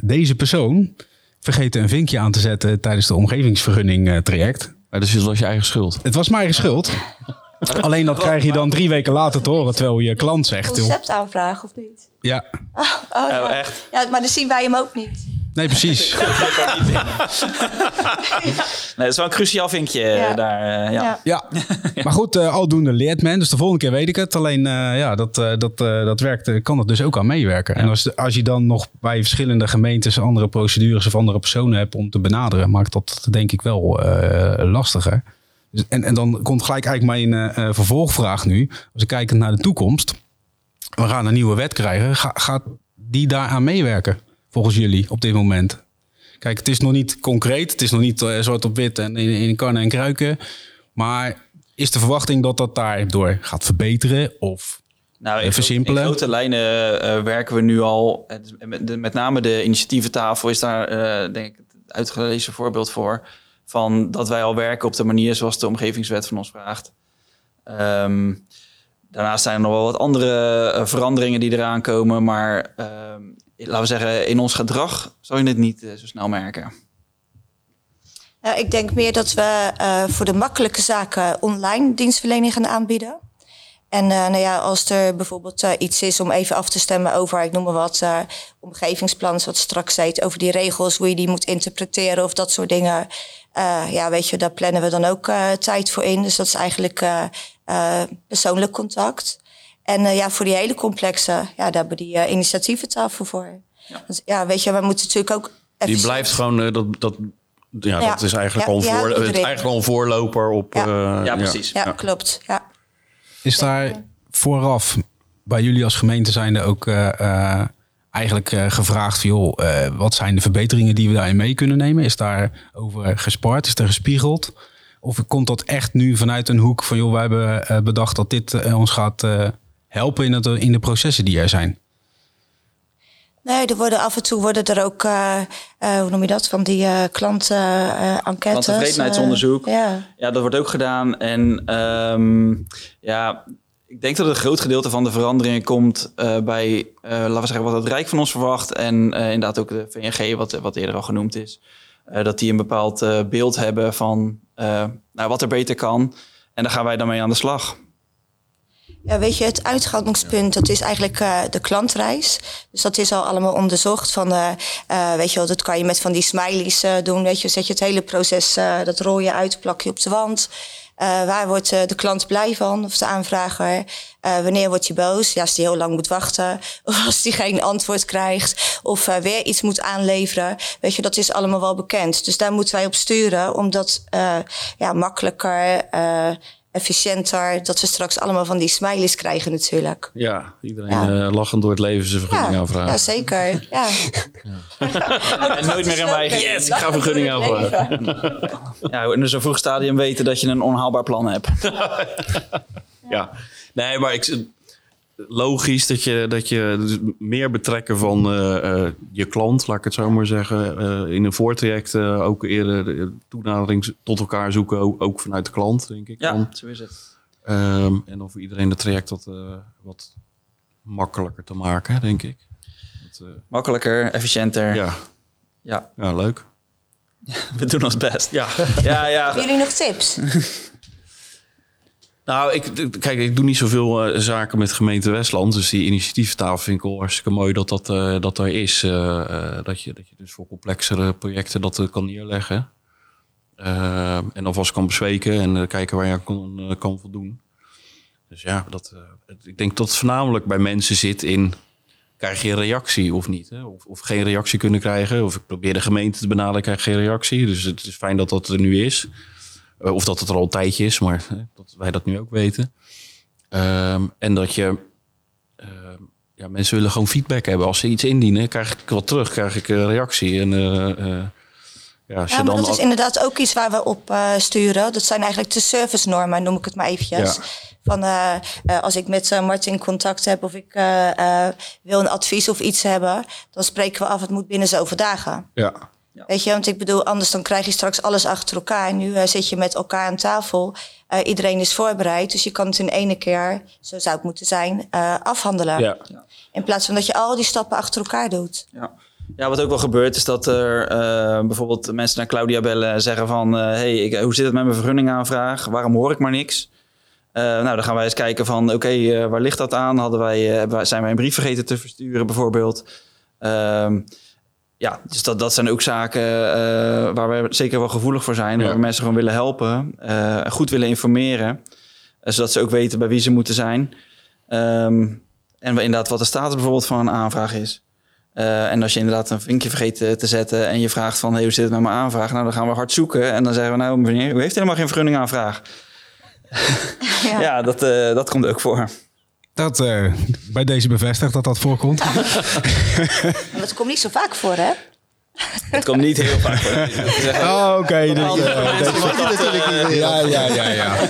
deze persoon vergeten een vinkje aan te zetten tijdens de omgevingsvergunning traject. dus het was je eigen schuld? Het was mijn eigen schuld. Alleen dat krijg je dan drie weken later te horen, terwijl je klant zegt... Conceptaanvraag of niet? Ja. Oh, oh, ja. Oh, echt? Ja, maar dan zien wij hem ook niet. Nee, precies. nee, dat is wel een cruciaal vinkje Ja. daar. eh, ja. Ja, maar goed, eh, aldoende leert men. Dus de volgende keer weet ik het. Alleen, eh, ja, dat, eh, dat, eh, dat werkt, eh, kan er dus ook aan meewerken. En als, als je dan nog bij verschillende gemeentes andere procedures of andere personen hebt om te benaderen, maakt dat denk ik wel eh, lastiger. Dus, en, en dan komt gelijk eigenlijk mijn eh, eh, vervolgvraag nu. Als ik kijk naar de toekomst. We gaan een nieuwe wet krijgen. Ga- gaat die daaraan meewerken, volgens jullie, op dit moment? Kijk, het is nog niet concreet. Het is nog niet eh, zwart op wit en in, in kannen en kruiken. Maar is de verwachting dat dat daardoor gaat verbeteren? Of Nou, Eh, in, versimpelen. in grote lijnen eh, werken we nu al. Het- Met, name de initiatieventafel is daar, eh, denk ik, het uitgelezen voorbeeld voor. Van dat wij al werken op de manier zoals de omgevingswet van ons vraagt. Ehm, daarnaast zijn er nog wel wat andere eh, veranderingen die eraan komen. Maar ehm, laten we zeggen, in ons gedrag zal je het niet eh, zo snel merken. Nou, ik denk meer dat we eh, voor de makkelijke zaken online dienstverlening gaan aanbieden. En eh, nou ja, als er bijvoorbeeld iets is om even af te stemmen over, ik noem maar wat, omgevingsplan, zoals straks zei, over die regels, hoe je die moet interpreteren of dat soort dingen. Ja, weet je, daar plannen we dan ook tijd voor in. Dus dat is eigenlijk persoonlijk contact. En eh, ja, voor die hele complexe, ja, daar hebben we die eh, initiatieventafel voor. Ja. ja, weet je, we moeten natuurlijk ook. Die blijft gewoon, eh, dat, dat, ja, Ja. dat is eigenlijk, Ja, al, een voor, het eigenlijk al een voorloper op... Ja. eh, Ja, precies. Ja, klopt. Ja. is daar vooraf bij jullie als gemeente zijnde ook eigenlijk eh, gevraagd van, joh, eh, wat zijn de verbeteringen die we daarin mee kunnen nemen? Is daar over gespart? Is er gespiegeld? Of komt dat echt nu vanuit een hoek van, joh, wij hebben bedacht dat dit ons gaat eh, helpen in, het, in de processen die er zijn? Nee, er worden af en toe worden er ook, eh, eh, hoe noem je dat, van die eh klanten-enquêtes. Klanttevredenheidsonderzoek. ja. Ja, dat wordt ook gedaan. En ehm, ja, ik denk dat een groot gedeelte van de veranderingen komt eh, bij, eh, laten we zeggen, wat het Rijk van ons verwacht. En eh, inderdaad ook de VNG, wat, wat eerder al genoemd is. Eh, dat die een bepaald eh, beeld hebben van eh, nou, wat er beter kan. En daar gaan wij dan mee aan de slag. Ja, weet je, het uitgangspunt, dat is eigenlijk eh, de klantreis. Dus dat is al allemaal onderzocht. Van, eh, eh, weet je wel, dat kan je met van die smileys doen. Weet je, zet je het hele proces, dat rol je uit, plak je op de wand. Waar wordt de klant blij van, of de aanvrager? Wanneer wordt hij boos? Ja, als hij heel lang moet wachten. Of als hij geen antwoord krijgt. Of weer iets moet aanleveren. Weet je, dat is allemaal wel bekend. Dus daar moeten wij op sturen. Om dat eh, ja, makkelijker, efficiënter... dat we straks allemaal van die smileys krijgen natuurlijk. Ja, iedereen Ja. eh, lachend door het leven zijn vergunning Ja, aanvragen. ja, zeker. Ja. En nooit meer in wij. Yes, ik ga vergunning aanvragen. Ja, in een zo vroeg stadium weten dat je een onhaalbaar plan hebt. Ja, nee, maar ik, logisch dat je, dat je dus meer betrekken van eh, eh, je klant, laat ik het zo maar zeggen, eh, in een voortraject eh, ook eerder de toenadering tot elkaar zoeken, ook, ook vanuit de klant, denk ik. Ja, dan. zo is het. Ehm, en voor iedereen het traject wat, wat makkelijker te maken, denk ik. Dat, eh, Makkelijker, efficiënter. Ja. ja, ja, leuk. we doen ons best. Ja, ja, ja. Hebben jullie nog tips? Nou, ik, kijk, ik doe niet zoveel eh, zaken met gemeente Westland. Dus die initiatieftaal vind ik wel hartstikke mooi dat dat, eh, dat er is. eh, dat, je, dat je dus voor complexere projecten dat kan neerleggen. En alvast kan bespreken en kijken waar je kan, kan voldoen. Dus ja, dat, ik denk dat het voornamelijk bij mensen zit in... krijg je een reactie of niet? Hè? Of, of geen reactie kunnen krijgen. Of ik probeer de gemeente te benaderen, krijg geen reactie. Dus het is fijn dat dat er nu is. Eh, of dat het er al een tijdje is, maar hè, dat wij dat nu ook weten. Ehm, en dat je... ehm, ja, mensen willen gewoon feedback hebben. Als ze iets indienen, krijg ik wat terug, krijg ik een reactie. En eh, eh, ja, als Ja, je maar dan... dat is inderdaad ook iets waar we op eh, sturen. Dat zijn eigenlijk de servicenormen, noem ik het maar eventjes. Ja. Van, eh, eh, als ik met eh, Martin contact heb of ik eh, eh, wil een advies of iets hebben... dan spreken we af, het moet binnen zoveel dagen. Ja, Ja. Weet je, want ik bedoel, anders dan krijg je straks alles achter elkaar. Nu eh, zit je met elkaar aan tafel. Eh, iedereen is voorbereid, dus je kan het in ene keer, zo zou het moeten zijn, eh, afhandelen. Ja. In plaats van dat je al die stappen achter elkaar doet. Ja. ja, wat ook wel gebeurt is dat er eh, bijvoorbeeld mensen naar Claudia bellen en zeggen van... eh, hey, ik, hoe zit het met mijn vergunningaanvraag? Waarom hoor ik maar niks? Eh, nou, dan gaan wij eens kijken van, oké, eh, waar ligt dat aan? Hadden eh, wij, zijn wij een brief vergeten te versturen bijvoorbeeld? Ehm, ja, dus dat, dat zijn ook zaken eh, waar wij zeker wel gevoelig voor zijn. Ja. Waar we mensen gewoon willen helpen, eh, goed willen informeren. eh, zodat ze ook weten bij wie ze moeten zijn. Ehm, en we inderdaad wat de status bijvoorbeeld van een aanvraag is. Eh, en als je inderdaad een vinkje vergeet te zetten en je vraagt van hey, hoe zit het met mijn aanvraag? Nou, dan gaan we hard zoeken en dan zeggen we nou meneer, u heeft helemaal geen vergunningaanvraag. Ja. Ja, dat, eh, dat komt ook voor. Dat eh, bij deze bevestigt dat dat voorkomt. Maar dat komt niet zo vaak voor, hè? Het komt niet heel vaak voor. Oh, oké. dus, Andere eh, dat, natuurlijk niet. Ja, ja, ja, ja.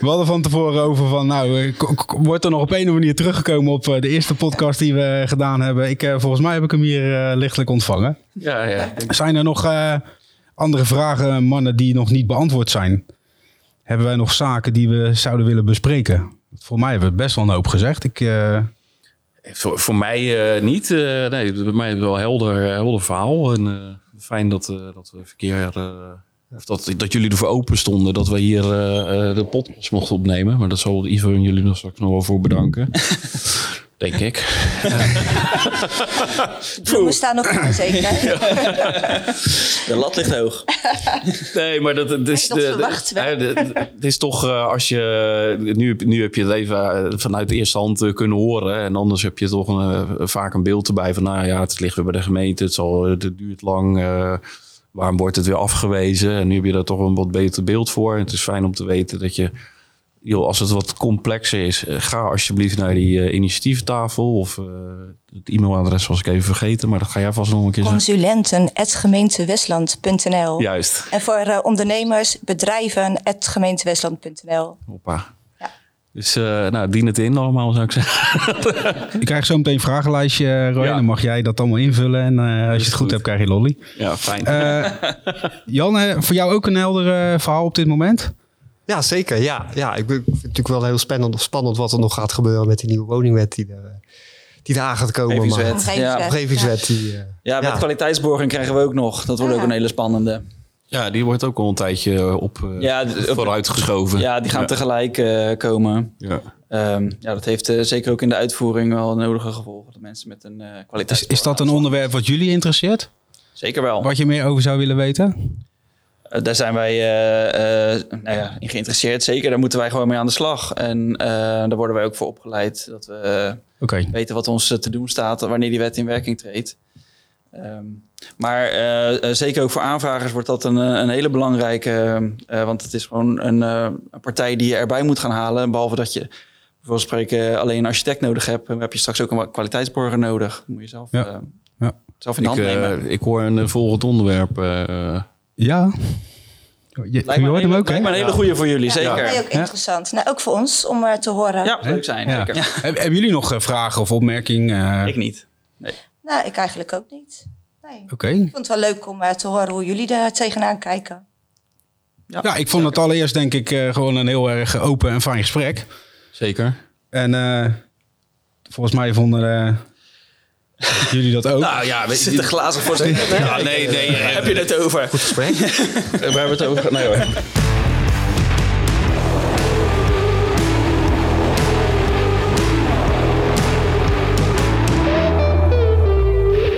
We hadden van tevoren over van, nou, eh, wordt er nog op een of andere manier teruggekomen op de eerste podcast die we gedaan hebben. Ik, eh, volgens mij heb ik hem hier eh, lichtelijk ontvangen. Ja, ja. Zijn er nog eh, andere vragen, mannen, die nog niet beantwoord zijn? Hebben wij nog zaken die we zouden willen bespreken? Voor mij hebben we best wel een hoop gezegd. Ik, eh, Voor, voor mij eh, niet. eh, nee, bij mij is wel een helder, helder verhaal. En eh, fijn dat, eh, dat we verkeer. of dat, dat jullie ervoor open stonden dat we hier eh, eh, de podcast mochten opnemen. Maar dat zal Ivo en jullie nog straks nog wel voor bedanken. Denk ik. Bloemen staan nog aan, zeker. De lat ligt hoog. Nee, maar dat, het is, dat de, verwachten we. de- de- de- het is toch eh, als je. Nu, nu heb je het even eh, vanuit de eerste hand eh, kunnen horen. En anders heb je toch een, vaak een beeld erbij van. Nou ja, het ligt weer bij de gemeente. Het, zal, het duurt lang. eh, waarom wordt het weer afgewezen? En nu heb je daar toch een wat beter beeld voor. En het is fijn om te weten dat je. Joh, als het wat complexer is, eh, ga alsjeblieft naar die eh, initiatiefentafel. Of eh, het e-mailadres was ik even vergeten. Maar dat ga jij vast nog een keer zeggen. Consulenten.gemeentewestland.nl Juist. En voor ondernemers, bedrijven.gemeentewestland.nl Hoppa. Ja. Dus eh, nou, dien het in allemaal, zou ik zeggen. ik krijg zo meteen een vragenlijstje, Roy. Ja. Dan mag jij dat allemaal invullen. En eh, als je het goed, goed. hebt, krijg je lolly. Ja, fijn. Eh, Jan, voor jou ook een helder verhaal op dit moment? Ja, zeker. Ja, ja ik ben- ik vind het natuurlijk wel heel spannend, spannend wat er nog gaat gebeuren met die nieuwe woningwet die er, die er aan gaat komen. Maar, Omgevingswet. Ja. omgevingswet. Die, eh, Ja, met Ja. kwaliteitsborging krijgen we ook nog. Dat wordt ook Ja. een hele spannende. ja, die wordt ook al een tijdje op uh, Ja, vooruitgeschoven. Ja, die gaan ja. tegelijk eh, komen. Ja. Ehm, ja, dat heeft zeker ook in de uitvoering wel nodige gevolgen. Dat mensen met een eh Is, is dat een onderwerp wat jullie interesseert? Zeker wel. Wat je meer over zou willen weten? Eh, daar zijn wij eh, eh, nou ja, in geïnteresseerd. Zeker, daar moeten wij gewoon mee aan de slag. En eh, daar worden wij ook voor opgeleid. Dat we weten wat ons te doen staat wanneer die wet in werking treedt. Ehm, maar zeker ook voor aanvragers wordt dat een, een hele belangrijke. eh, want het is gewoon een, eh, een partij die je erbij moet gaan halen. Behalve dat je bijvoorbeeld spreken alleen een architect nodig hebt. Dan heb je straks ook een kwaliteitsborger nodig. Dat moet je zelf, Ja. eh, Ja. zelf in de hand nemen. ik hoor een volgend onderwerp. Ja. Je, je Lijkt me, hoort een hem hele, ook, hè? lijkt me een hele goede voor jullie, Ja, zeker. nee, ook interessant. Nou, ook voor ons om eh, te horen. Ja, leuk zijn. Ja. Zeker. Heb- Hebben jullie nog eh, vragen of opmerkingen? Eh, Ik niet. Nou, ik eigenlijk ook niet. Nee. Oké. Ik vond het wel leuk om eh, te horen hoe jullie er tegenaan kijken. Ja, ik vond het allereerst denk ik eh, gewoon een heel erg open en fijn gesprek. zeker. En eh, volgens mij vonden eh, jullie dat ook. Nou ja, weet Zit er glazig voor zijn Ja, nee, nee. Heb je het over? gesprek. we hebben het over. Nee hoor.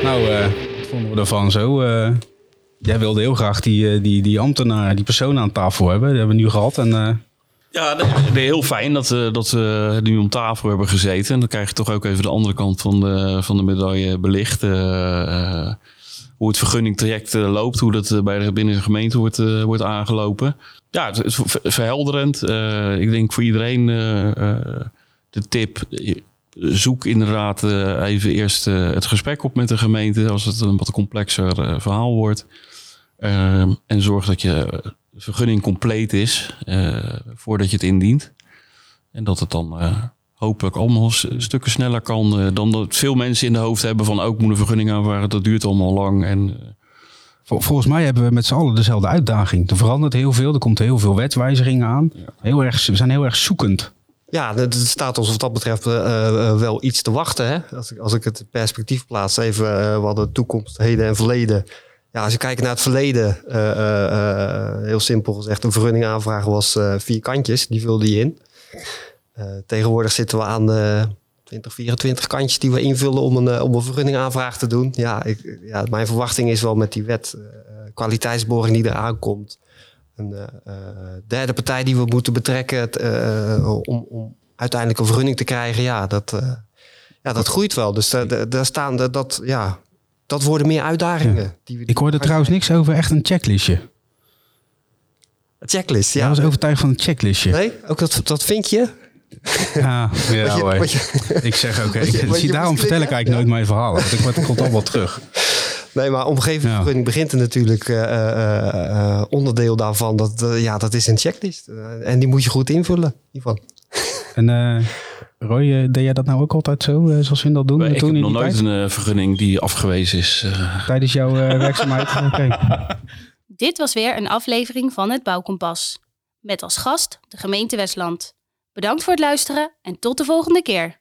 Nou, eh, wat vonden we ervan zo? Eh, jij wilde heel graag die, eh, die, die ambtenaar, die persoon aan tafel hebben. Die hebben we nu gehad. En, eh, Ja, nee, nee, heel fijn dat, we dat we nu om tafel hebben gezeten. En dan krijg je toch ook even de andere kant van de, van de medaille belicht. eh, eh, hoe het vergunningtraject eh, loopt, hoe dat eh, bij de, binnen de gemeente wordt, eh, wordt aangelopen. Ja, het is ver- verhelderend. Eh, ik denk voor iedereen eh, eh, de tip. eh, Zoek inderdaad eh, even eerst eh, het gesprek op met de gemeente als het een wat complexer eh, verhaal wordt. Ehm, en zorg dat je vergunning compleet is eh, voordat je het indient. En dat het dan eh, hopelijk allemaal stukken sneller kan eh, dan dat veel mensen in de hoofd hebben van ook moet een vergunning aanvragen. Dat duurt allemaal lang. En volgens mij hebben we met z'n allen dezelfde uitdaging. Er verandert heel veel, er komt heel veel wetswijzigingen aan. Heel erg, we zijn heel erg zoekend. Ja, het staat ons wat dat betreft uh, wel iets te wachten. Hè? Als, ik, als ik het perspectief plaats, even uh, wat de toekomst, heden en verleden. Ja, als je kijkt naar het verleden, heel simpel gezegd, een vergunning aanvragen was vier kantjes, die vulde je in. tegenwoordig zitten we aan 20, 24 kantjes die we invullen om een, om een vergunning aanvraag te doen. Ja, ik, ja, mijn verwachting is wel met die wet, kwaliteitsborging die eraan komt een derde partij die we moeten betrekken om, uiteindelijk een vergunning te krijgen. Ja, dat, ja, dat groeit wel. Dus daar staan de, dat, ja, dat worden meer uitdagingen. Ja. Die we, Ik hoorde trouwens niks over echt een checklistje. Een checklist, ja. ja was overtuigd van een checklistje. Nee, ook dat, dat vind je? Ja, ja je, ik zeg ook, okay, daarom vertel ik eigenlijk nooit mijn verhaal. Want ik word, komt allemaal terug. Nee, maar omgevingsvergunning ja. begint er natuurlijk uh, onderdeel daarvan. Dat, ja, dat is een checklist. en die moet je goed invullen, Ivan. En Roy, deed jij dat nou ook altijd zo, zoals we dat doen? Ik toen heb nog nooit tijd? een vergunning die afgewezen is. Tijdens jouw werkzaamheid? okay. Dit was weer een aflevering van het Bouwkompas. Met als gast de gemeente Westland. Bedankt voor het luisteren en tot de volgende keer.